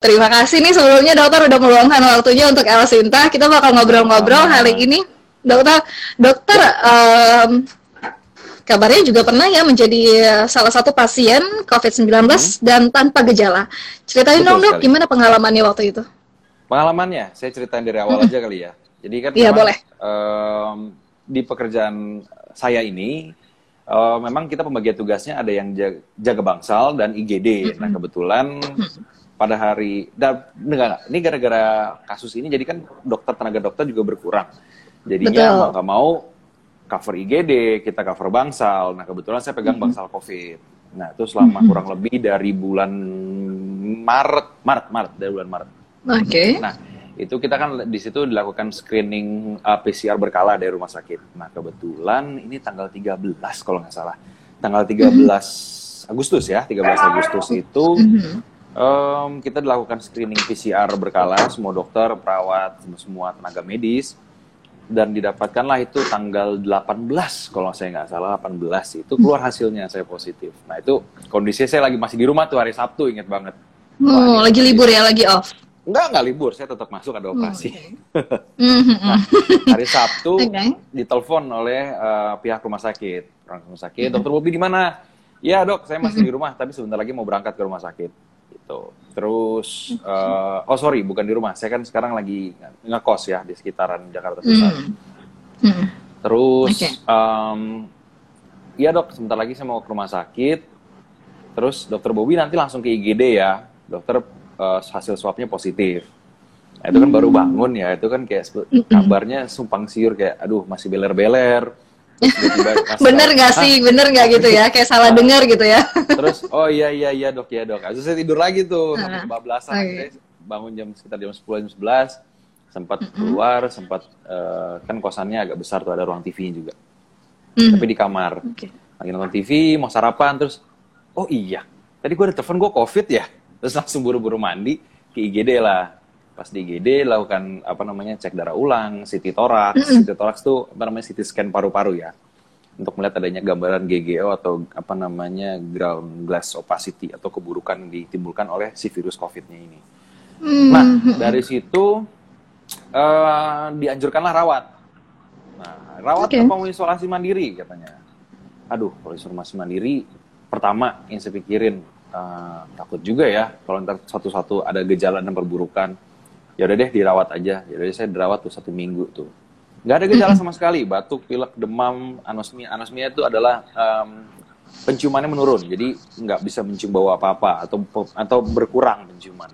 Terima kasih nih sebelumnya dokter udah meluangkan waktunya untuk El Sinta. Kita bakal ngobrol-ngobrol hari ini. Dokter, dokter um, kabarnya juga pernah ya menjadi salah satu pasien COVID-19 hmm. dan tanpa gejala. Ceritain dong dok, gimana pengalamannya waktu itu? Pengalamannya, saya ceritain dari awal hmm. aja kali ya. Jadi kan iya, boleh. Um, di pekerjaan saya ini, uh, memang kita pembagian tugasnya ada yang jaga, jaga bangsal dan IGD. Hmm. Nah kebetulan hmm pada hari dan enggak, ini gara-gara kasus ini jadi kan dokter tenaga dokter juga berkurang. Jadinya mau nggak mau cover IGD kita cover bangsal. Nah kebetulan saya pegang bangsal COVID. Nah itu selama kurang lebih dari bulan Maret Maret Maret dari bulan Maret. Oke. Okay. nah itu kita kan di situ dilakukan screening uh, PCR berkala dari rumah sakit. Nah kebetulan ini tanggal 13 kalau nggak salah. Tanggal 13 mm -hmm. Agustus ya 13 Agustus itu mm -hmm um, kita dilakukan screening PCR berkala, semua dokter, perawat, semua tenaga medis, dan didapatkanlah itu tanggal 18 kalau saya nggak salah 18 itu keluar hasilnya saya positif. Nah itu kondisi saya lagi masih di rumah tuh hari Sabtu inget banget. Oh, lagi libur ya, lagi off. Enggak, enggak libur, saya tetap masuk ada operasi. Oh, okay. nah, hari Sabtu okay. ditelepon oleh uh, pihak rumah sakit. Rumah sakit, dokter Bobi di mana? Ya dok, saya masih di rumah, tapi sebentar lagi mau berangkat ke rumah sakit gitu. Terus, uh, oh sorry, bukan di rumah. Saya kan sekarang lagi ngekos ya di sekitaran Jakarta Pusat. Mm. Mm. Terus, okay. um, iya dok, sebentar lagi saya mau ke rumah sakit. Terus dokter Bobi nanti langsung ke IGD ya. Dokter uh, hasil swabnya positif. Nah, itu kan baru mm. bangun ya. Itu kan kayak kabarnya sumpang siur kayak, aduh masih beler-beler bener gak sih? Bener gak gitu ya? Kayak salah nah, dengar gitu ya? Terus oh iya iya iya dok ya dok. Terus saya tidur lagi tuh uh, bablasan okay. bangun jam sekitar jam sepuluh jam sebelas. Sempat keluar sempat uh, kan kosannya agak besar tuh ada ruang TV juga. Mm. tapi di kamar. Okay. lagi nonton TV mau sarapan terus oh iya. Tadi gue ada telepon gue covid ya? Terus langsung buru-buru mandi ke IGD lah pas di IGD lakukan apa namanya cek darah ulang, CT thorax, mm -hmm. CT thorax tuh apa namanya CT scan paru-paru ya untuk melihat adanya gambaran GGO atau apa namanya ground glass opacity atau keburukan yang ditimbulkan oleh si virus COVID-nya ini. Mm. Nah dari situ uh, dianjurkanlah rawat. Nah rawat okay. apa mau isolasi mandiri katanya. Aduh kalau isolasi mandiri pertama yang saya pikirin uh, takut juga ya kalau ntar satu-satu ada gejala dan perburukan ya udah deh dirawat aja. Ya udah saya dirawat tuh satu minggu tuh. Nggak ada gejala sama sekali. Batuk pilek demam anosmia. Anosmia itu adalah um, penciumannya menurun. Jadi nggak bisa mencium bau apa apa atau atau berkurang penciuman.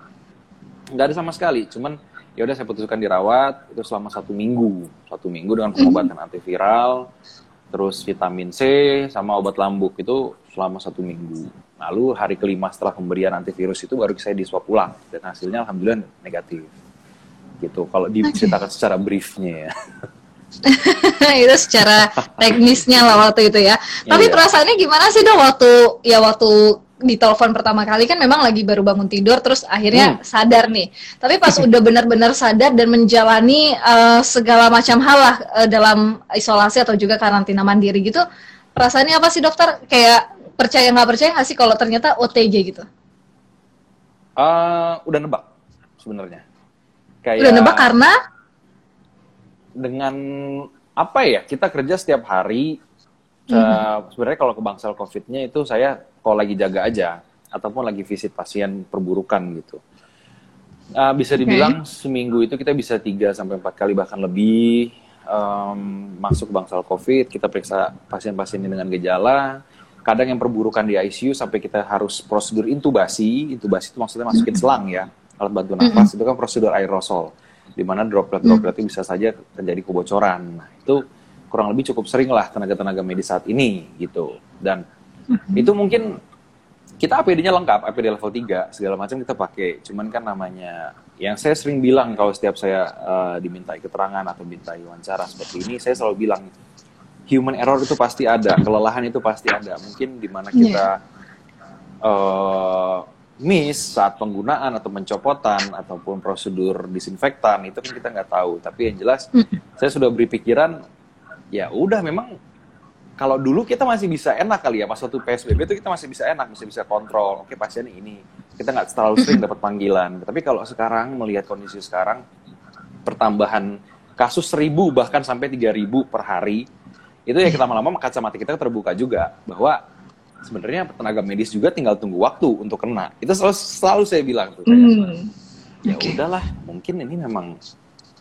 Nggak ada sama sekali. Cuman ya udah saya putuskan dirawat. Itu selama satu minggu. Satu minggu dengan pengobatan antiviral terus vitamin C sama obat lambuk itu selama satu minggu. Lalu hari kelima setelah pemberian antivirus itu baru saya diswab ulang. Dan hasilnya alhamdulillah negatif gitu kalau diceritakan okay. secara briefnya ya itu secara teknisnya lah waktu itu ya. Tapi iya. perasaannya gimana sih dong waktu ya waktu di telepon pertama kali kan memang lagi baru bangun tidur terus akhirnya hmm. sadar nih. Tapi pas udah benar-benar sadar dan menjalani uh, segala macam hal lah uh, dalam isolasi atau juga karantina mandiri gitu, perasaannya apa sih dokter? Kayak percaya nggak percaya nggak sih kalau ternyata OTG gitu? Uh, udah nebak sebenarnya kayak udah nebak karena? Dengan apa ya kita kerja setiap hari mm -hmm. sebenarnya kalau ke bangsal covidnya itu saya kalau lagi jaga aja ataupun lagi visit pasien perburukan gitu. Uh, bisa dibilang okay. seminggu itu kita bisa 3 sampai empat kali bahkan lebih um, masuk bangsal covid kita periksa pasien-pasien ini dengan gejala. Kadang yang perburukan di ICU sampai kita harus prosedur intubasi intubasi itu maksudnya masukin selang ya alat bantu nafas mm -hmm. itu kan prosedur aerosol di mana droplet-droplet itu bisa saja terjadi kebocoran. Nah, itu kurang lebih cukup sering lah tenaga-tenaga medis saat ini gitu. Dan mm -hmm. itu mungkin kita APD-nya lengkap, APD level 3, segala macam kita pakai. Cuman kan namanya yang saya sering bilang kalau setiap saya uh, dimintai keterangan atau dimintai wawancara seperti ini, saya selalu bilang human error itu pasti ada, kelelahan itu pasti ada. Mungkin di mana kita yeah. Iya. uh, miss saat penggunaan atau pencopotan ataupun prosedur disinfektan itu kan kita nggak tahu. Tapi yang jelas saya sudah beri pikiran ya udah memang kalau dulu kita masih bisa enak kali ya pas waktu psbb itu kita masih bisa enak masih bisa kontrol. Oke pasien ini. Kita nggak terlalu sering dapat panggilan. Tapi kalau sekarang melihat kondisi sekarang, pertambahan kasus seribu bahkan sampai tiga ribu per hari, itu ya kita lama-lama kacamata kita terbuka juga bahwa sebenarnya tenaga medis juga tinggal tunggu waktu untuk kena. Itu selalu, selalu saya bilang tuh. Hmm. Ya okay. udahlah, mungkin ini memang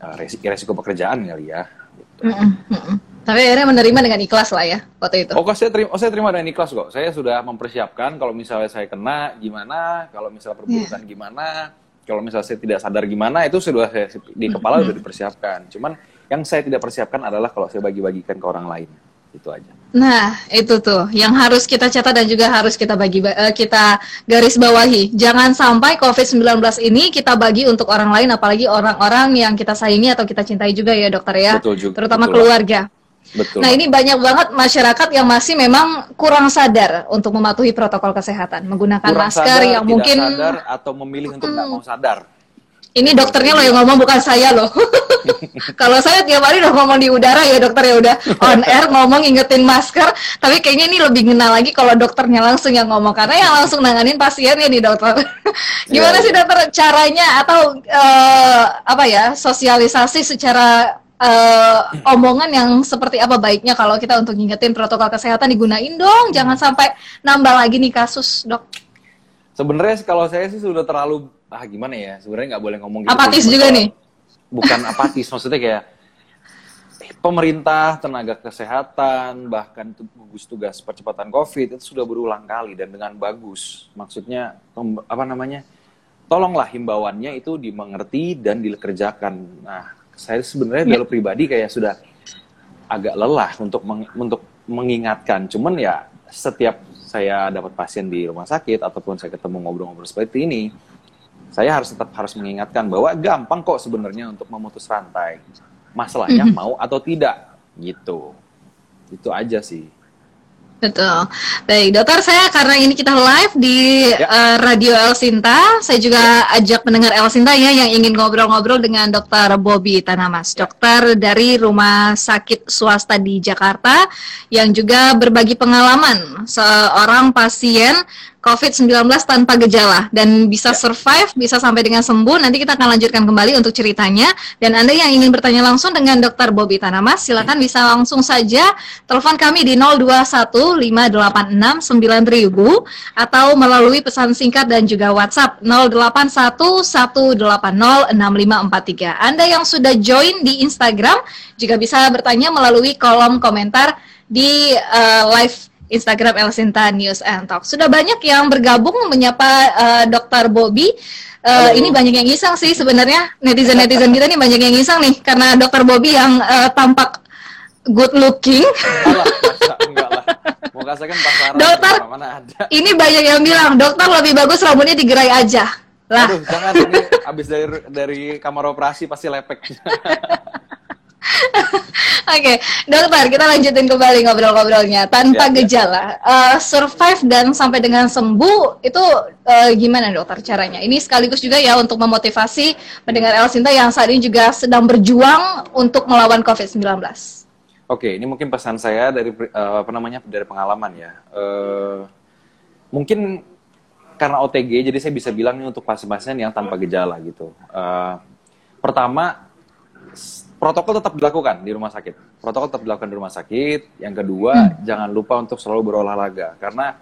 uh, resiko, resiko pekerjaan kali ya. Gitu. Mm -mm. Tapi akhirnya menerima dengan ikhlas lah ya waktu itu. Oh, saya terima, oh, saya terima dengan ikhlas kok. Saya sudah mempersiapkan kalau misalnya saya kena gimana, kalau misalnya perburukan yeah. gimana, kalau misalnya saya tidak sadar gimana, itu sudah saya di kepala sudah dipersiapkan. Cuman yang saya tidak persiapkan adalah kalau saya bagi-bagikan ke orang lain. Itu aja. Nah, itu tuh yang harus kita catat dan juga harus kita bagi uh, kita garis bawahi. Jangan sampai COVID-19 ini kita bagi untuk orang lain apalagi orang-orang yang kita sayangi atau kita cintai juga ya, Dokter ya. Betul juga. Terutama betul. keluarga. Betul. Nah, ini banyak banget masyarakat yang masih memang kurang sadar untuk mematuhi protokol kesehatan, menggunakan kurang masker sadar, yang mungkin sadar atau memilih untuk hmm. mau sadar. Ini dokternya loh yang ngomong bukan saya loh. Kalau saya tiap hari udah ngomong di udara ya dokter ya udah on air ngomong ingetin masker. Tapi kayaknya ini lebih kenal lagi kalau dokternya langsung yang ngomong karena yang langsung nanganin pasiennya nih dokter. Gimana yeah, sih iya. dokter caranya atau uh, apa ya sosialisasi secara uh, omongan yang seperti apa baiknya kalau kita untuk ngingetin protokol kesehatan digunain dong, jangan sampai nambah lagi nih kasus dok. Sebenarnya kalau saya sih sudah terlalu ah gimana ya? Sebenarnya nggak boleh ngomong gitu apatis juga nih. bukan apatis maksudnya kayak eh, pemerintah tenaga kesehatan bahkan gugus tugas percepatan covid itu sudah berulang kali dan dengan bagus. Maksudnya apa namanya tolonglah himbauannya itu dimengerti dan dikerjakan. Nah saya sebenarnya ya. pribadi kayak sudah agak lelah untuk meng, untuk mengingatkan. Cuman ya setiap saya dapat pasien di rumah sakit ataupun saya ketemu ngobrol-ngobrol seperti ini saya harus tetap harus mengingatkan bahwa gampang kok sebenarnya untuk memutus rantai. Masalahnya mm -hmm. mau atau tidak gitu. Itu aja sih. Betul. Baik, dokter saya karena ini kita live di ya. uh, Radio El Sinta, saya juga ya. ajak pendengar El Sinta ya yang ingin ngobrol-ngobrol dengan Dokter Bobby Tanamas, ya. dokter dari Rumah Sakit Swasta di Jakarta yang juga berbagi pengalaman seorang pasien COVID-19 tanpa gejala dan bisa ya. survive, bisa sampai dengan sembuh. Nanti kita akan lanjutkan kembali untuk ceritanya. Dan Anda yang ingin bertanya langsung dengan Dr. Bobby Tanamas, silakan bisa langsung saja telepon kami di 0215869000 atau melalui pesan singkat dan juga WhatsApp 0811806543. Anda yang sudah join di Instagram juga bisa bertanya melalui kolom komentar di uh, live Instagram Elsinta News and Talk. Sudah banyak yang bergabung menyapa uh, Dr. Bobby. Uh, ini banyak yang iseng sih sebenarnya netizen-netizen kita nih banyak yang iseng nih karena Dr. Bobby yang uh, tampak good looking. Alah, enggak lah. kan pasaran dokter, mana ada. Ini banyak yang bilang, dokter lebih bagus rambutnya digerai aja. Lah. Aduh, jangan ini abis dari dari kamar operasi pasti lepek. Oke, okay. dokter, kita lanjutin kembali ngobrol-ngobrolnya. Tanpa ya, ya. gejala, uh, survive dan sampai dengan sembuh itu uh, gimana dokter caranya? Ini sekaligus juga ya untuk memotivasi pendengar El Sinta yang saat ini juga sedang berjuang untuk melawan COVID-19. Oke, okay, ini mungkin pesan saya dari uh, apa namanya dari pengalaman ya. Uh, mungkin karena OTG, jadi saya bisa bilang ini untuk pasien-pasien yang tanpa gejala gitu. Uh, pertama protokol tetap dilakukan di rumah sakit. Protokol tetap dilakukan di rumah sakit. Yang kedua, hmm. jangan lupa untuk selalu berolahraga karena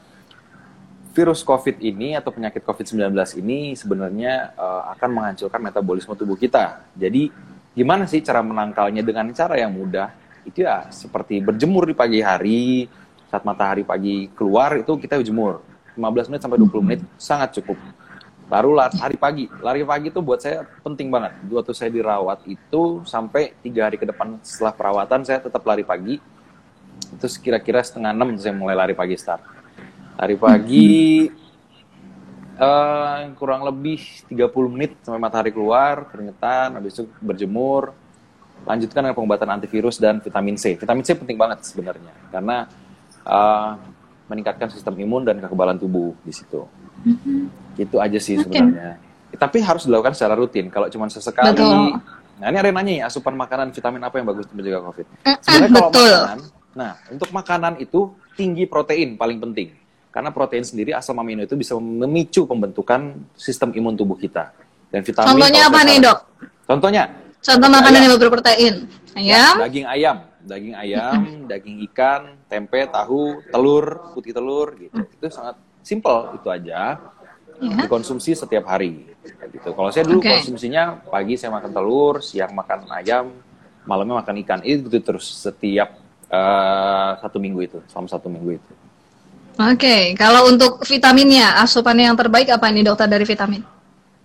virus COVID ini atau penyakit COVID-19 ini sebenarnya uh, akan menghancurkan metabolisme tubuh kita. Jadi, gimana sih cara menangkalnya dengan cara yang mudah? Itu ya seperti berjemur di pagi hari, saat matahari pagi keluar itu kita berjemur. 15 menit sampai 20 menit sangat cukup baru lari pagi. Lari pagi itu buat saya penting banget. Waktu saya dirawat itu sampai tiga hari ke depan setelah perawatan saya tetap lari pagi. Itu kira-kira setengah enam saya mulai lari pagi start. Lari pagi uh, kurang lebih 30 menit sampai matahari keluar keringetan habis itu berjemur. Lanjutkan dengan pengobatan antivirus dan vitamin C. Vitamin C penting banget sebenarnya karena uh, meningkatkan sistem imun dan kekebalan tubuh di situ Mm-hmm. Itu aja sih okay. sebenarnya. Tapi harus dilakukan secara rutin. Kalau cuma sesekali. Betul. Nah ini ada yang nanya ya, asupan makanan vitamin apa yang bagus untuk menjaga COVID? Sebenarnya kalau Betul. makanan, nah untuk makanan itu tinggi protein paling penting. karena protein sendiri asam amino itu bisa memicu pembentukan sistem imun tubuh kita. Dan vitamin Contohnya apa nih, Dok? Contohnya? Contoh makanan ayam. yang berprotein. Ayam? Ya, daging ayam, daging ayam, daging ikan, tempe, tahu, telur, putih telur gitu. Mm. Itu sangat simple itu aja. Yeah. Dikonsumsi setiap hari. Gitu. Kalau saya dulu okay. konsumsinya pagi saya makan telur, siang makan ayam, malamnya makan ikan. Itu terus setiap uh, satu minggu itu, selama satu minggu itu. Oke, okay. kalau untuk vitaminnya, asupannya yang terbaik apa ini dokter dari vitamin?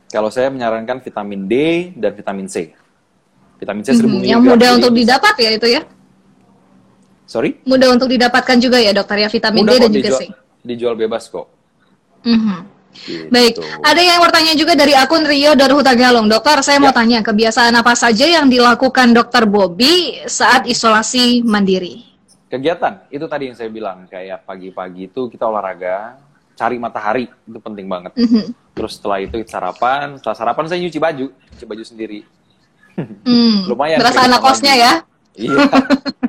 Kalau saya menyarankan vitamin D dan vitamin C. Vitamin C seribu hmm, Yang mudah untuk didapat ya itu ya? Sorry? Mudah untuk didapatkan juga ya dokter ya vitamin mudah D dan juga C. Dijual bebas kok. Mm -hmm. Gitu. Baik, ada yang bertanya juga dari akun Rio dari Hutagalung. Dokter, saya ya. mau tanya kebiasaan apa saja yang dilakukan Dokter Bobby saat isolasi mandiri? kegiatan itu tadi yang saya bilang kayak pagi-pagi itu kita olahraga cari matahari itu penting banget mm-hmm. terus setelah itu sarapan setelah sarapan saya nyuci baju nyuci baju sendiri mm, lumayan berasa anak kosnya ya iya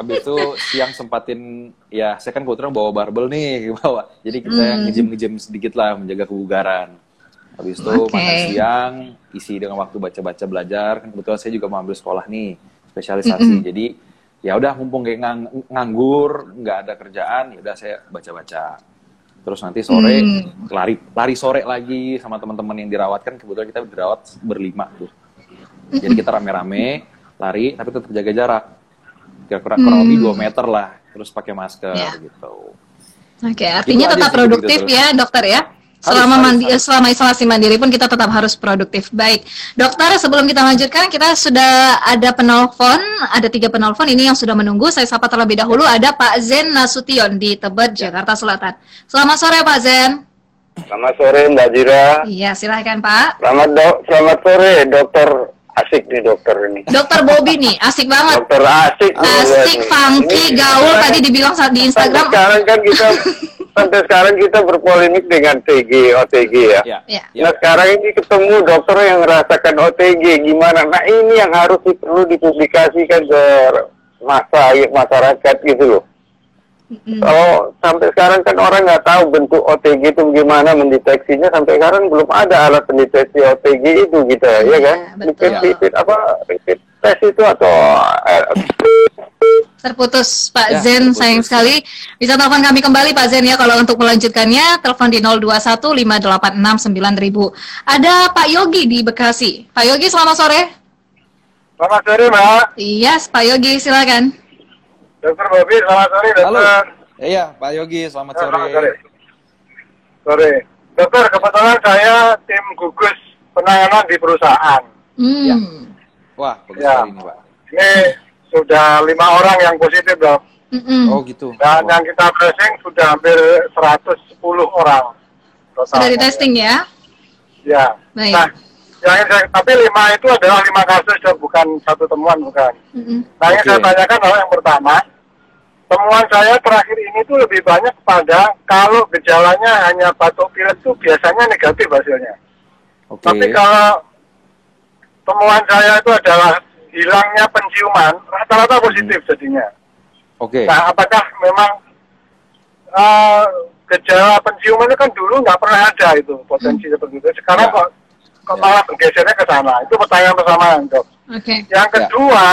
habis itu siang sempatin ya saya kan kebetulan bawa barbel nih bawa jadi kita mm. ngejim ngejim sedikit lah menjaga kebugaran. Habis itu okay. makan siang isi dengan waktu baca-baca belajar. Kan kebetulan saya juga mau ambil sekolah nih spesialisasi. Mm-hmm. jadi ya udah mumpung kayak ngang, nganggur nggak ada kerjaan ya udah saya baca-baca. Terus nanti sore hmm. lari lari sore lagi sama teman-teman yang dirawat. Kan kebetulan kita dirawat berlima tuh. Jadi kita rame-rame lari tapi tetap jaga jarak kira-kira hmm. kurang lebih dua meter lah terus pakai masker yeah. gitu oke okay, artinya gitu tetap produktif gitu, ya dokter ya Selama mandi, harus. selama isolasi mandiri pun kita tetap harus produktif. Baik, dokter sebelum kita lanjutkan kita sudah ada penelpon, ada tiga penelpon ini yang sudah menunggu. Saya sapa terlebih dahulu ada Pak Zen Nasution di Tebet, ya. Jakarta Selatan. Selamat sore Pak Zen. Selamat sore Mbak Jira. Iya silahkan Pak. Selamat dok, selamat sore Dokter asik nih dokter ini. Dokter Bobby nih, asik banget. Dokter asik. Asik, funky, gaul tadi dibilang saat di Instagram. Sekarang kan kita sampai sekarang kita berpolemik dengan TG, OTG ya. ya. ya. Nah sekarang ini ketemu dokter yang merasakan OTG gimana? Nah ini yang harus perlu dipublikasikan ke masa masyarakat gitu loh. Mm-hmm. Kalau sampai sekarang kan orang nggak tahu bentuk OTG itu bagaimana mendeteksinya sampai sekarang belum ada alat pendeteksi OTG itu gitu ya, ya kan? Repeat, repeat apa repeat test itu atau eh, Terputus Pak ya, Zen, terputus. sayang sekali. Bisa telepon kami kembali Pak Zen ya kalau untuk melanjutkannya, telepon di 0215869000. Ada Pak Yogi di Bekasi. Pak Yogi selamat sore. Selamat sore Mbak. Iya, yes, Pak Yogi silakan. Dokter Bobi, selamat sore dokter. Halo. Iya, Pak Yogi, selamat sore. Selamat sore. Sore. Dokter, kebetulan saya tim gugus penanganan di perusahaan. Hmm. Ya. Wah, bagus ya. ini Pak. Ini sudah lima orang yang positif dok. Mm-hmm. Oh gitu. Dan oh. yang kita tracing sudah hampir 110 orang. Total. Sudah di testing ya? Ya. Baik. Nah, yang saya, tapi lima itu adalah lima kasus bukan satu temuan bukan. Mm-hmm. Nah yang okay. saya tanyakan adalah yang pertama, temuan saya terakhir ini tuh lebih banyak pada kalau gejalanya hanya batuk pilek itu biasanya negatif hasilnya. Okay. Tapi kalau temuan saya itu adalah hilangnya penciuman rata-rata positif hmm. jadinya. Oke. Okay. Nah, apakah memang uh, gejala penciuman itu kan dulu nggak pernah ada itu potensi hmm. seperti itu. Sekarang ya. kok, kok ya. malah bergesernya ke sana. Itu pertanyaan pertama, dok. Oke. Okay. Yang ya. kedua,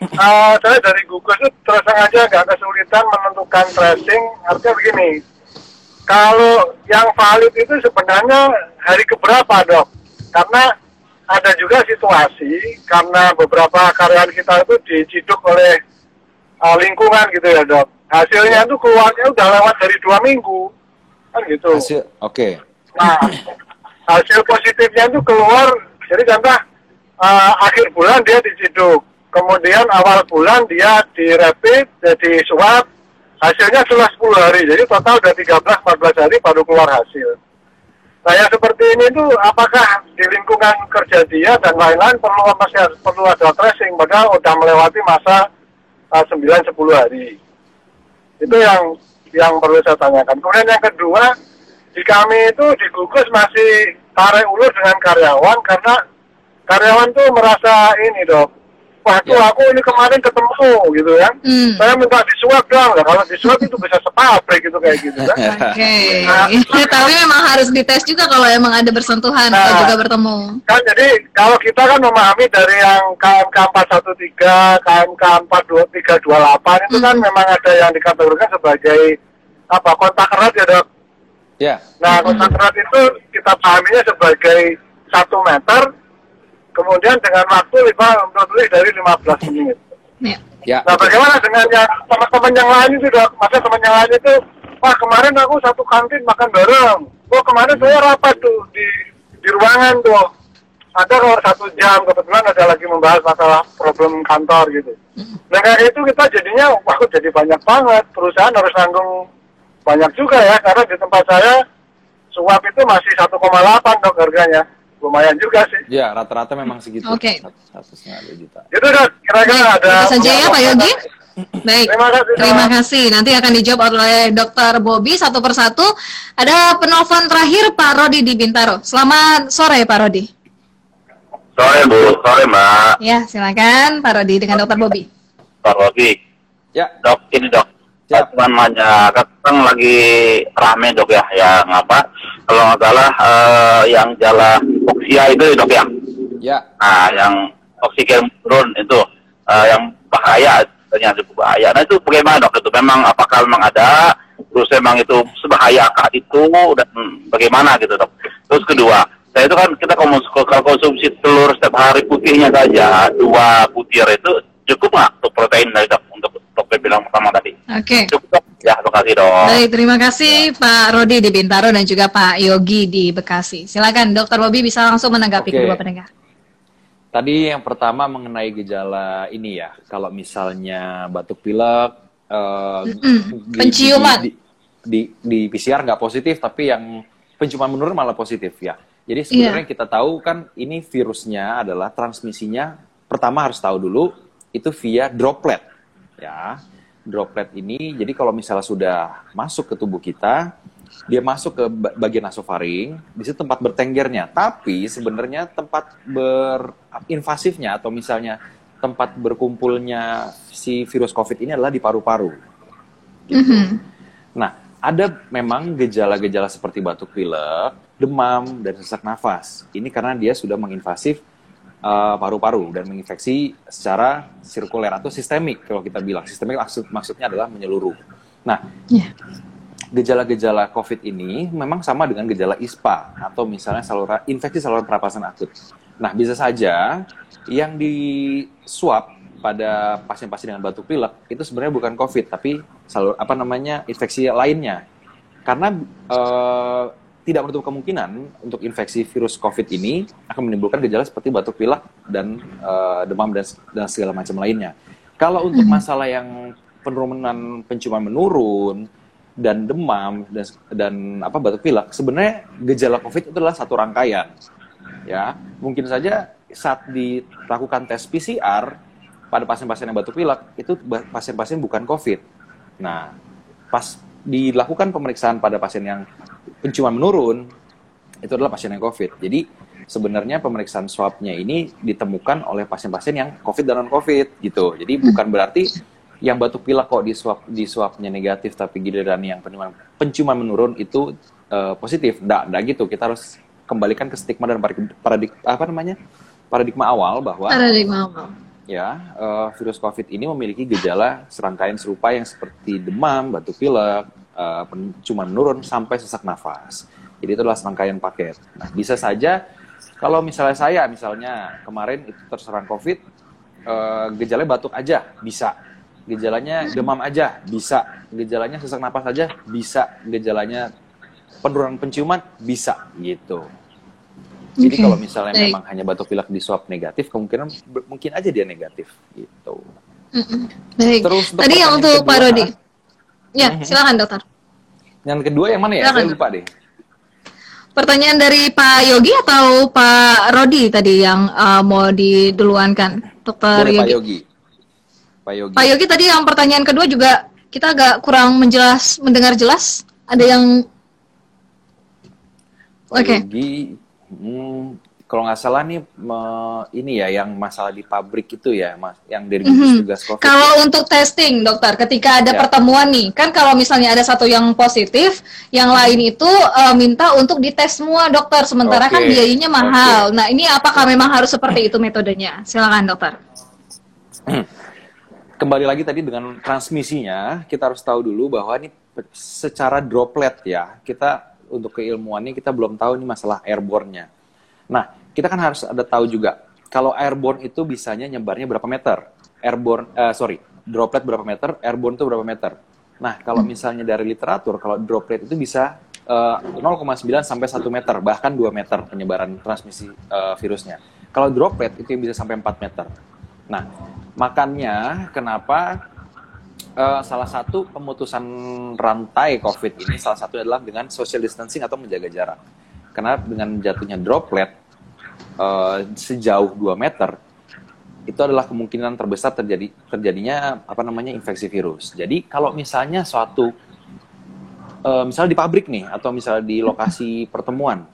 ya. uh, saya dari Google itu terus aja agak kesulitan menentukan tracing. Artinya begini, kalau yang valid itu sebenarnya hari keberapa, dok? Karena ada juga situasi karena beberapa karyawan kita itu diciduk oleh uh, lingkungan gitu ya dok. Hasilnya itu keluarnya udah lewat dari dua minggu kan gitu. Hasil, oke. Okay. Nah hasil positifnya itu keluar jadi contoh uh, akhir bulan dia diciduk, kemudian awal bulan dia di rapid jadi swab hasilnya setelah 10 hari jadi total udah 13-14 hari baru keluar hasil. Nah yang seperti ini tuh apakah di lingkungan kerja dia dan lain-lain perlu masih perlu ada tracing padahal udah melewati masa uh, 9-10 hari. Itu yang yang perlu saya tanyakan. Kemudian yang kedua, di kami itu di gugus masih tarik ulur dengan karyawan karena karyawan tuh merasa ini dok waduh ya. aku ini kemarin ketemu gitu kan. Hmm. Saya minta disuap dong. Nah, kalau disuap itu bisa sepabrik gitu kayak gitu kan. Oke. Okay. Nah, tapi memang harus dites juga kalau emang ada bersentuhan nah, atau juga bertemu. Kan jadi kalau kita kan memahami dari yang KMK 413, KMK 42328 itu kan hmm. kan memang ada yang dikategorikan sebagai apa kontak erat ya dok. Ya. Nah kontak erat itu kita pahaminya sebagai satu meter kemudian dengan waktu lima lebih dari 15 menit. Ya. ya. Nah bagaimana dengan yang teman-teman yang lain itu dok? Teman yang lain itu, wah kemarin aku satu kantin makan bareng. Oh kemarin saya rapat tuh di di ruangan tuh. Ada kalau satu jam kebetulan ada lagi membahas masalah problem kantor gitu. Nah kayak itu kita jadinya, wah jadi banyak banget. Perusahaan harus nanggung banyak juga ya karena di tempat saya suap itu masih 1,8 dok harganya lumayan juga sih. Ya, rata-rata memang segitu. Oke. Okay. Satu setengah juta. Itu kan kira-kira ada. Itu saja ya Pak Yogi. Baik, terima kasih, terima kasih. Nanti akan dijawab oleh Dokter Bobby satu persatu. Ada penelpon terakhir Pak Rodi di Bintaro. Selamat sore Pak Rodi. Sore Bu, sore Mbak. Ya, silakan Pak Rodi dengan Dokter Bobby. Pak Rodi. Ya. Dok, ini dok. Ya. Namanya kan lagi rame dok ya, yang apa? Kalau nggak salah uh, yang jalan oksia itu dok ya. Ya. Nah, yang oksigen turun itu uh, yang bahaya ternyata cukup bahaya. Nah itu bagaimana dok? Itu memang apakah memang ada? Terus memang itu sebahayakah itu dan hmm, bagaimana gitu dok? Terus kedua, saya itu kan kita kalau konsumsi telur setiap hari putihnya saja dua butir itu cukup nggak untuk protein dari dok untuk dokter bilang pertama tadi? Oke. Okay. Cukup Ya, terima kasih dok. Baik, terima kasih ya. Pak Rodi di Bintaro dan juga Pak Yogi di Bekasi. Silakan, Dokter Bobi bisa langsung menanggapi okay. kedua pendengar. Tadi yang pertama mengenai gejala ini ya, kalau misalnya batuk pilek, uh, penciuman di, di, di, di PCR nggak positif, tapi yang penciuman menurun malah positif ya. Jadi sebenarnya yeah. kita tahu kan ini virusnya adalah transmisinya pertama harus tahu dulu itu via droplet ya droplet ini, jadi kalau misalnya sudah masuk ke tubuh kita, dia masuk ke bagian nasofaring, di situ tempat bertenggernya. Tapi sebenarnya tempat berinvasifnya atau misalnya tempat berkumpulnya si virus COVID ini adalah di paru-paru. Gitu. Mm -hmm. Nah, ada memang gejala-gejala seperti batuk pilek, demam, dan sesak nafas. Ini karena dia sudah menginvasif paru-paru uh, dan menginfeksi secara sirkuler atau sistemik kalau kita bilang sistemik maksud maksudnya adalah menyeluruh. Nah, yeah. gejala-gejala COVID ini memang sama dengan gejala ISPA atau misalnya saluran infeksi saluran pernapasan akut. Nah, bisa saja yang di swab pada pasien-pasien dengan batuk pilek itu sebenarnya bukan COVID tapi salur apa namanya infeksi lainnya karena uh, tidak menutup kemungkinan untuk infeksi virus COVID ini akan menimbulkan gejala seperti batuk pilek dan uh, demam dan, dan segala macam lainnya. Kalau untuk hmm. masalah yang penurunan penciuman menurun dan demam dan, dan apa batuk pilek, sebenarnya gejala COVID itu adalah satu rangkaian. Ya, mungkin saja saat dilakukan tes PCR pada pasien-pasien yang batuk pilek itu pasien-pasien bukan COVID. Nah, pas dilakukan pemeriksaan pada pasien yang penciuman menurun, itu adalah pasien yang COVID. Jadi sebenarnya pemeriksaan swabnya ini ditemukan oleh pasien-pasien yang COVID dan non-COVID gitu. Jadi hmm. bukan berarti yang batuk pilek kok di swab di swabnya negatif tapi giliran yang penciuman penciuman menurun itu uh, positif. Nggak, nggak gitu. Kita harus kembalikan ke stigma dan paradig, apa namanya paradigma awal bahwa paradigma awal. Ya, uh, virus COVID ini memiliki gejala serangkaian serupa yang seperti demam, batuk pilek, uh, cuma menurun sampai sesak nafas. Jadi itu adalah serangkaian paket. Nah, bisa saja kalau misalnya saya misalnya kemarin itu terserang COVID, uh, gejalanya batuk aja bisa. Gejalanya demam aja bisa. Gejalanya sesak nafas aja bisa. Gejalanya penurunan penciuman bisa gitu. Jadi okay. kalau misalnya Baik. memang hanya batuk pilek di swab negatif, kemungkinan mungkin aja dia negatif gitu. Mm -mm. Baik. Terus tadi yang untuk Pak Rodi. Ya, mhm. silakan dokter. Yang kedua yang mana ya? Silakan. Saya lupa deh. Pertanyaan dari Pak Yogi atau Pak Rodi tadi yang uh, mau diduluankan, Dokter Yogi. Pak Yogi. Pak Yogi. Pak Yogi tadi yang pertanyaan kedua juga kita agak kurang menjelas, mendengar jelas. Ada yang Oke. Okay. Yogi, hmm, kalau nggak salah nih me, ini ya yang masalah di pabrik itu ya mas yang dari mm -hmm. tugas covid kalau untuk testing dokter ketika ada ya. pertemuan nih kan kalau misalnya ada satu yang positif yang lain itu uh, minta untuk dites semua dokter sementara okay. kan biayanya mahal okay. nah ini apakah memang harus seperti itu metodenya silakan dokter kembali lagi tadi dengan transmisinya kita harus tahu dulu bahwa ini secara droplet ya kita untuk keilmuannya kita belum tahu ini masalah airborne-nya Nah, kita kan harus ada tahu juga kalau airborne itu bisanya nyebarnya berapa meter. Airborne, uh, sorry, droplet berapa meter, airborne itu berapa meter. Nah, kalau misalnya dari literatur, kalau droplet itu bisa uh, eh, 0,9 sampai 1 meter, bahkan 2 meter penyebaran transmisi uh, virusnya. Kalau droplet itu bisa sampai 4 meter. Nah, makanya kenapa uh, salah satu pemutusan rantai COVID ini salah satu adalah dengan social distancing atau menjaga jarak. Karena dengan jatuhnya droplet uh, sejauh 2 meter, itu adalah kemungkinan terbesar terjadi terjadinya apa namanya infeksi virus. Jadi kalau misalnya suatu uh, misalnya di pabrik nih atau misalnya di lokasi pertemuan,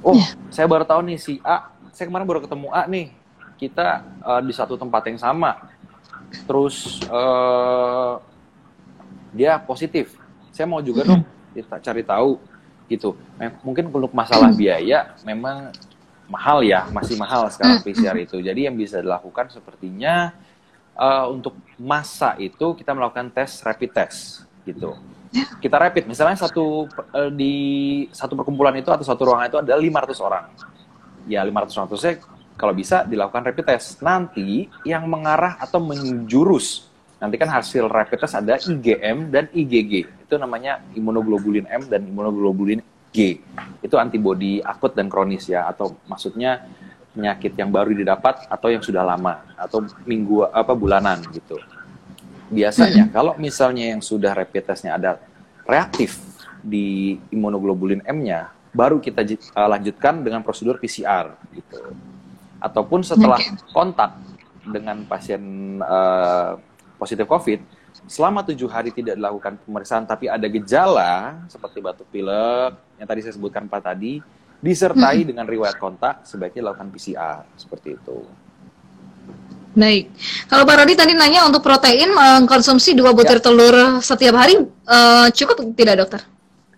oh yeah. saya baru tahu nih si A, saya kemarin baru ketemu A nih, kita uh, di satu tempat yang sama, terus uh, dia positif, saya mau juga dong kita cari tahu gitu. Mungkin untuk masalah biaya memang mahal ya, masih mahal sekarang hmm. PCR itu. Jadi yang bisa dilakukan sepertinya uh, untuk masa itu kita melakukan tes rapid test gitu. Kita rapid, misalnya satu uh, di satu perkumpulan itu atau satu ruangan itu ada 500 orang. Ya 500 orang itu kalau bisa dilakukan rapid test. Nanti yang mengarah atau menjurus nanti kan hasil rapid test ada IgM dan IgG. Itu namanya imunoglobulin M dan imunoglobulin G. Itu antibodi akut dan kronis ya atau maksudnya penyakit yang baru didapat atau yang sudah lama atau minggu apa bulanan gitu. Biasanya hmm. kalau misalnya yang sudah rapid testnya ada reaktif di imunoglobulin M-nya, baru kita uh, lanjutkan dengan prosedur PCR gitu. Ataupun setelah okay. kontak dengan pasien uh, positif COVID, selama tujuh hari tidak dilakukan pemeriksaan tapi ada gejala seperti batuk pilek yang tadi saya sebutkan Pak tadi, disertai hmm. dengan riwayat kontak, sebaiknya dilakukan PCR seperti itu. Baik, kalau Pak Rodi tadi nanya untuk protein mengkonsumsi dua butir ya. telur setiap hari uh, cukup tidak dokter?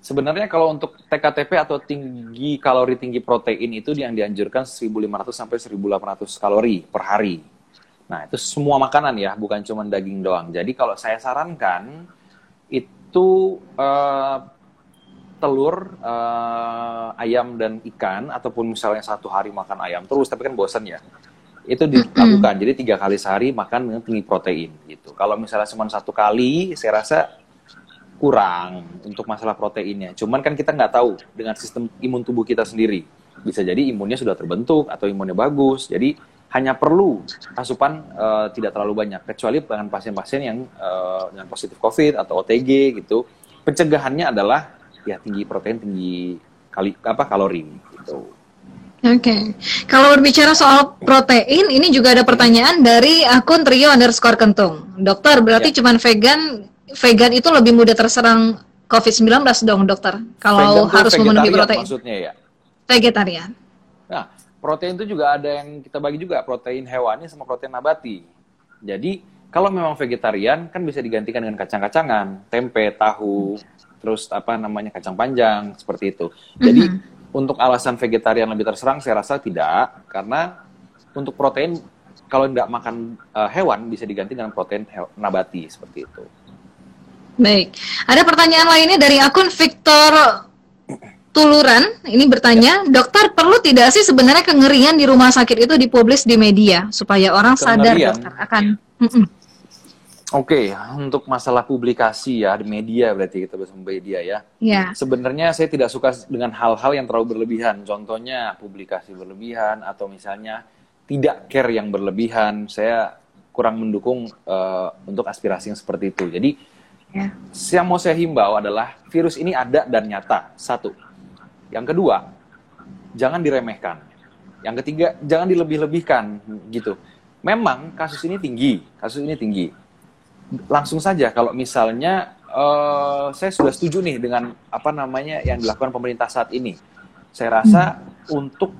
Sebenarnya kalau untuk TKTP atau tinggi kalori tinggi protein itu yang dianjurkan 1.500 sampai 1.800 kalori per hari. Nah, itu semua makanan ya, bukan cuma daging doang. Jadi kalau saya sarankan itu uh, telur, uh, ayam dan ikan ataupun misalnya satu hari makan ayam terus, tapi kan bosan ya. Itu dilakukan. Jadi tiga kali sehari makan dengan tinggi protein gitu. Kalau misalnya cuma satu kali, saya rasa kurang untuk masalah proteinnya. Cuman kan kita nggak tahu dengan sistem imun tubuh kita sendiri. Bisa jadi imunnya sudah terbentuk atau imunnya bagus. Jadi hanya perlu asupan uh, tidak terlalu banyak kecuali dengan pasien-pasien yang uh, dengan positif COVID atau OTG gitu. Pencegahannya adalah ya tinggi protein, tinggi kali apa kalori gitu. Oke, okay. kalau berbicara soal protein, ini juga ada pertanyaan dari akun Trio underscore Kentung. Dokter, berarti ya. cuman vegan, vegan itu lebih mudah terserang COVID-19 dong, dokter? Kalau harus memenuhi protein. Maksudnya ya? Vegetarian. Nah, protein itu juga ada yang kita bagi juga protein hewani sama protein nabati. Jadi kalau memang vegetarian kan bisa digantikan dengan kacang-kacangan, tempe, tahu, terus apa namanya kacang panjang seperti itu. Jadi mm-hmm. untuk alasan vegetarian lebih terserang saya rasa tidak karena untuk protein kalau tidak makan uh, hewan bisa diganti dengan protein nabati seperti itu. Baik, ada pertanyaan lainnya dari akun Victor Tuluran ini bertanya, ya. dokter perlu tidak sih sebenarnya kengerian di rumah sakit itu dipublis di media supaya orang kengerian. sadar dokter akan. Oke, okay, untuk masalah publikasi ya di media berarti kita bahas media ya. Ya. Sebenarnya saya tidak suka dengan hal-hal yang terlalu berlebihan. Contohnya publikasi berlebihan atau misalnya tidak care yang berlebihan. Saya kurang mendukung uh, untuk aspirasi yang seperti itu. Jadi ya. yang mau saya himbau adalah virus ini ada dan nyata. Satu, yang kedua, jangan diremehkan. Yang ketiga, jangan dilebih-lebihkan gitu. Memang kasus ini tinggi, kasus ini tinggi. Langsung saja kalau misalnya uh, saya sudah setuju nih dengan apa namanya yang dilakukan pemerintah saat ini. Saya rasa hmm. untuk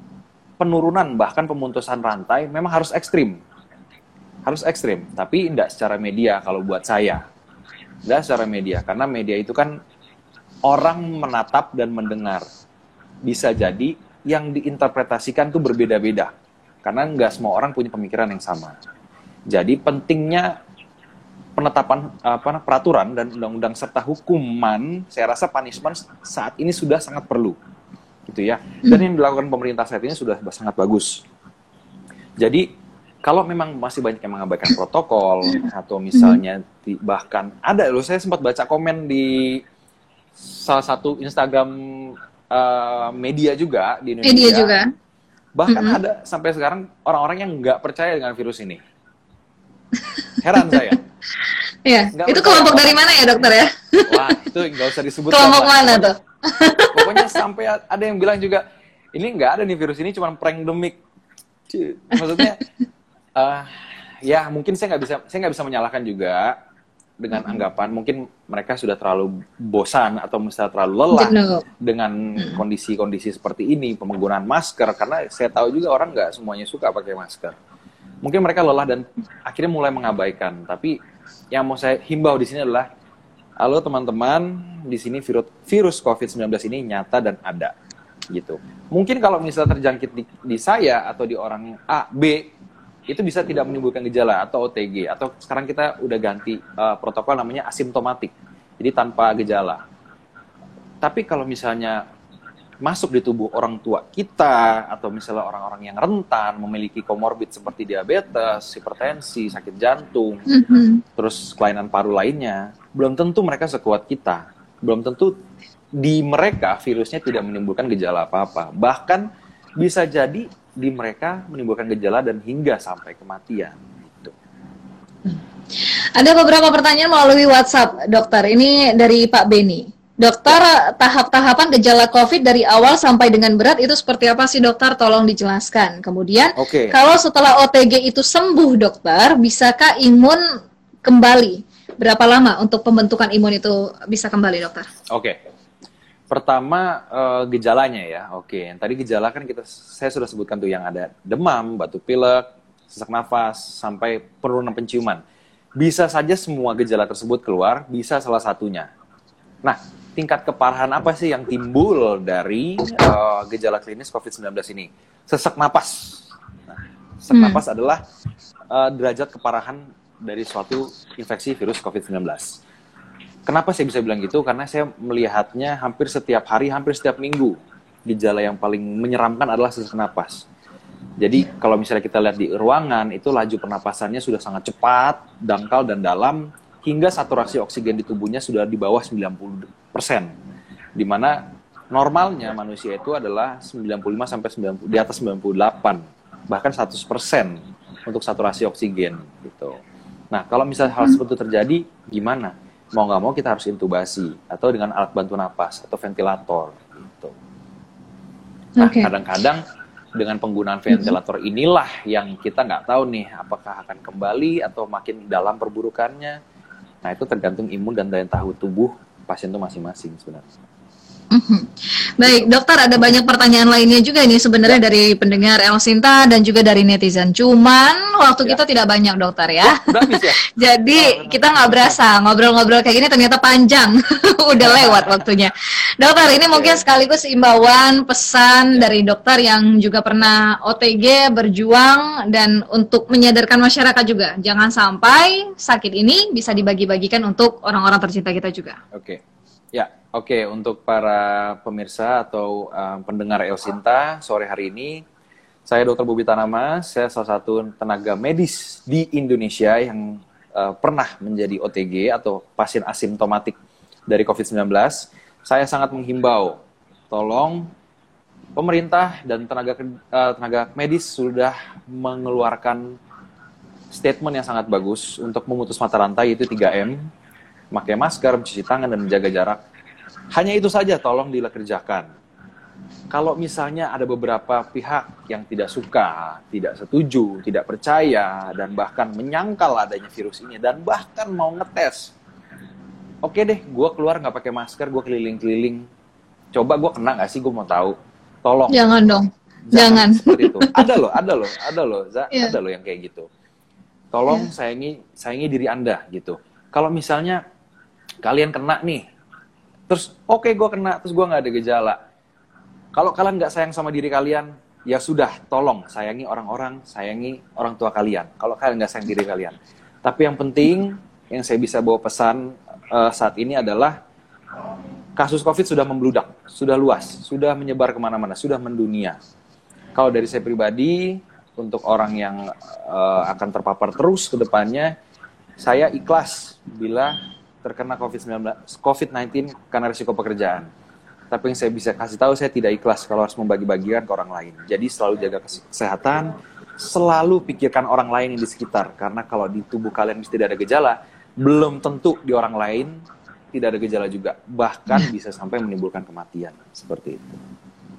penurunan bahkan pemutusan rantai memang harus ekstrim. Harus ekstrim, tapi tidak secara media kalau buat saya. Tidak secara media, karena media itu kan orang menatap dan mendengar. Bisa jadi yang diinterpretasikan tuh berbeda-beda. Karena nggak semua orang punya pemikiran yang sama. Jadi pentingnya penetapan apa peraturan dan undang-undang serta hukuman, saya rasa punishment saat ini sudah sangat perlu gitu ya. Dan yang dilakukan pemerintah saat ini sudah sangat bagus. Jadi kalau memang masih banyak yang mengabaikan protokol atau misalnya bahkan ada loh saya sempat baca komen di salah satu Instagram uh, media juga di Indonesia. Media juga. Bahkan mm -hmm. ada sampai sekarang orang-orang yang nggak percaya dengan virus ini. Heran saya. Iya. Itu kelompok dari mana ya dokter ya? Wah itu nggak usah disebut. Kelompok mana tuh? Pokoknya sampai ada yang bilang juga ini nggak ada nih virus ini cuma prank demik. Maksudnya uh, ya mungkin saya nggak bisa saya nggak bisa menyalahkan juga dengan anggapan mungkin mereka sudah terlalu bosan atau misalnya terlalu lelah dengan kondisi-kondisi seperti ini penggunaan masker karena saya tahu juga orang nggak semuanya suka pakai masker. Mungkin mereka lelah dan akhirnya mulai mengabaikan tapi yang mau saya himbau di sini adalah halo teman-teman di sini virus virus COVID-19 ini nyata dan ada gitu. Mungkin kalau misalnya terjangkit di, di saya atau di orang A, B itu bisa tidak menimbulkan gejala atau OTG atau sekarang kita udah ganti uh, protokol namanya asimptomatik. Jadi tanpa gejala. Tapi kalau misalnya masuk di tubuh orang tua kita atau misalnya orang-orang yang rentan memiliki komorbid seperti diabetes, hipertensi, sakit jantung, mm-hmm. terus kelainan paru lainnya, belum tentu mereka sekuat kita. Belum tentu di mereka virusnya tidak menimbulkan gejala apa-apa. Bahkan bisa jadi di mereka menimbulkan gejala dan hingga sampai kematian. Gitu. Ada beberapa pertanyaan melalui WhatsApp, dokter. Ini dari Pak Beni. Dokter, tahap-tahapan gejala COVID dari awal sampai dengan berat itu seperti apa sih dokter? Tolong dijelaskan. Kemudian, okay. kalau setelah OTG itu sembuh dokter, bisakah imun kembali? Berapa lama untuk pembentukan imun itu bisa kembali dokter? Oke. Okay. Pertama uh, gejalanya ya. Oke, okay. tadi gejala kan kita saya sudah sebutkan tuh yang ada demam, batuk pilek, sesak nafas, sampai penurunan penciuman. Bisa saja semua gejala tersebut keluar, bisa salah satunya. Nah, tingkat keparahan apa sih yang timbul dari uh, gejala klinis COVID-19 ini? Sesak napas. Nah, sesak hmm. napas adalah uh, derajat keparahan dari suatu infeksi virus COVID-19. Kenapa saya bisa bilang gitu? Karena saya melihatnya hampir setiap hari, hampir setiap minggu. Gejala yang paling menyeramkan adalah sesak napas. Jadi kalau misalnya kita lihat di ruangan, itu laju pernapasannya sudah sangat cepat, dangkal, dan dalam, hingga saturasi oksigen di tubuhnya sudah di bawah 90 persen, di mana normalnya manusia itu adalah 95 sampai 90 di atas 98 bahkan 100 persen untuk saturasi oksigen gitu. Nah kalau misalnya hal seperti itu terjadi gimana? Mau nggak mau kita harus intubasi atau dengan alat bantu napas atau ventilator gitu. Nah kadang-kadang dengan penggunaan ventilator inilah yang kita nggak tahu nih apakah akan kembali atau makin dalam perburukannya. Nah itu tergantung imun dan daya tahu tubuh pasien itu masing-masing sebenarnya. Mhm. Baik, dokter ada banyak pertanyaan lainnya juga ini sebenarnya ya. dari pendengar El Sinta dan juga dari netizen. Cuman waktu ya. kita tidak banyak dokter ya. ya, ya? Jadi oh, kita nggak berasa ngobrol-ngobrol kayak gini ternyata panjang. Udah lewat waktunya. Dokter, ini mungkin sekaligus imbauan pesan ya. dari dokter yang juga pernah OTG berjuang dan untuk menyadarkan masyarakat juga. Jangan sampai sakit ini bisa dibagi-bagikan untuk orang-orang tercinta kita juga. Oke. Ya, oke untuk para pemirsa atau um, pendengar El Sinta sore hari ini, saya Dr. Bubi Tanama, saya salah satu tenaga medis di Indonesia yang uh, pernah menjadi OTG atau pasien asimptomatik dari COVID-19. Saya sangat menghimbau, tolong pemerintah dan tenaga uh, tenaga medis sudah mengeluarkan statement yang sangat bagus untuk memutus mata rantai itu 3M memakai masker, mencuci tangan, dan menjaga jarak. Hanya itu saja tolong dikerjakan. Kalau misalnya ada beberapa pihak yang tidak suka, tidak setuju, tidak percaya, dan bahkan menyangkal adanya virus ini, dan bahkan mau ngetes, oke deh, gue keluar nggak pakai masker, gue keliling-keliling, coba gue kena nggak sih, gue mau tahu. Tolong. Jangan dong. Jangan. Seperti itu. Ada loh, ada loh, ada loh, Za, yeah. ada loh yang kayak gitu. Tolong yeah. sayangi sayangi diri Anda gitu. Kalau misalnya kalian kena nih, terus oke okay, gue kena, terus gue nggak ada gejala. Kalau kalian nggak sayang sama diri kalian, ya sudah, tolong sayangi orang-orang, sayangi orang tua kalian. Kalau kalian nggak sayang diri kalian. Tapi yang penting, yang saya bisa bawa pesan uh, saat ini adalah kasus COVID sudah membludak, sudah luas, sudah menyebar ke mana-mana, sudah mendunia. Kalau dari saya pribadi, untuk orang yang uh, akan terpapar terus ke depannya, saya ikhlas bila terkena COVID-19, COVID-19 karena risiko pekerjaan. Tapi yang saya bisa kasih tahu, saya tidak ikhlas kalau harus membagi-bagikan ke orang lain. Jadi selalu jaga kesehatan, selalu pikirkan orang lain yang di sekitar. Karena kalau di tubuh kalian tidak ada gejala, belum tentu di orang lain tidak ada gejala juga. Bahkan bisa sampai menimbulkan kematian. Seperti itu.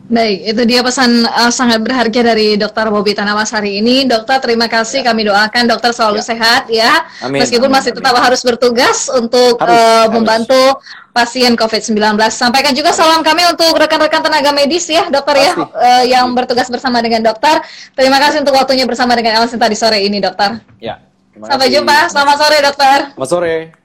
Baik, itu dia pesan uh, sangat berharga dari Dokter Bobi Tanawas hari ini. Dokter, terima kasih. Ya. Kami doakan dokter selalu ya. sehat ya. Amin, Meskipun amin, masih tetap amin. harus bertugas untuk harus, uh, membantu pasien COVID-19. Sampaikan juga salam kami untuk rekan-rekan tenaga medis ya, dokter ya, Pasti. ya, uh, yang bertugas bersama dengan dokter. Terima kasih untuk waktunya bersama dengan Elsin tadi sore ini, dokter. Ya. Sampai jumpa. Selamat sore, dokter. Selamat sore.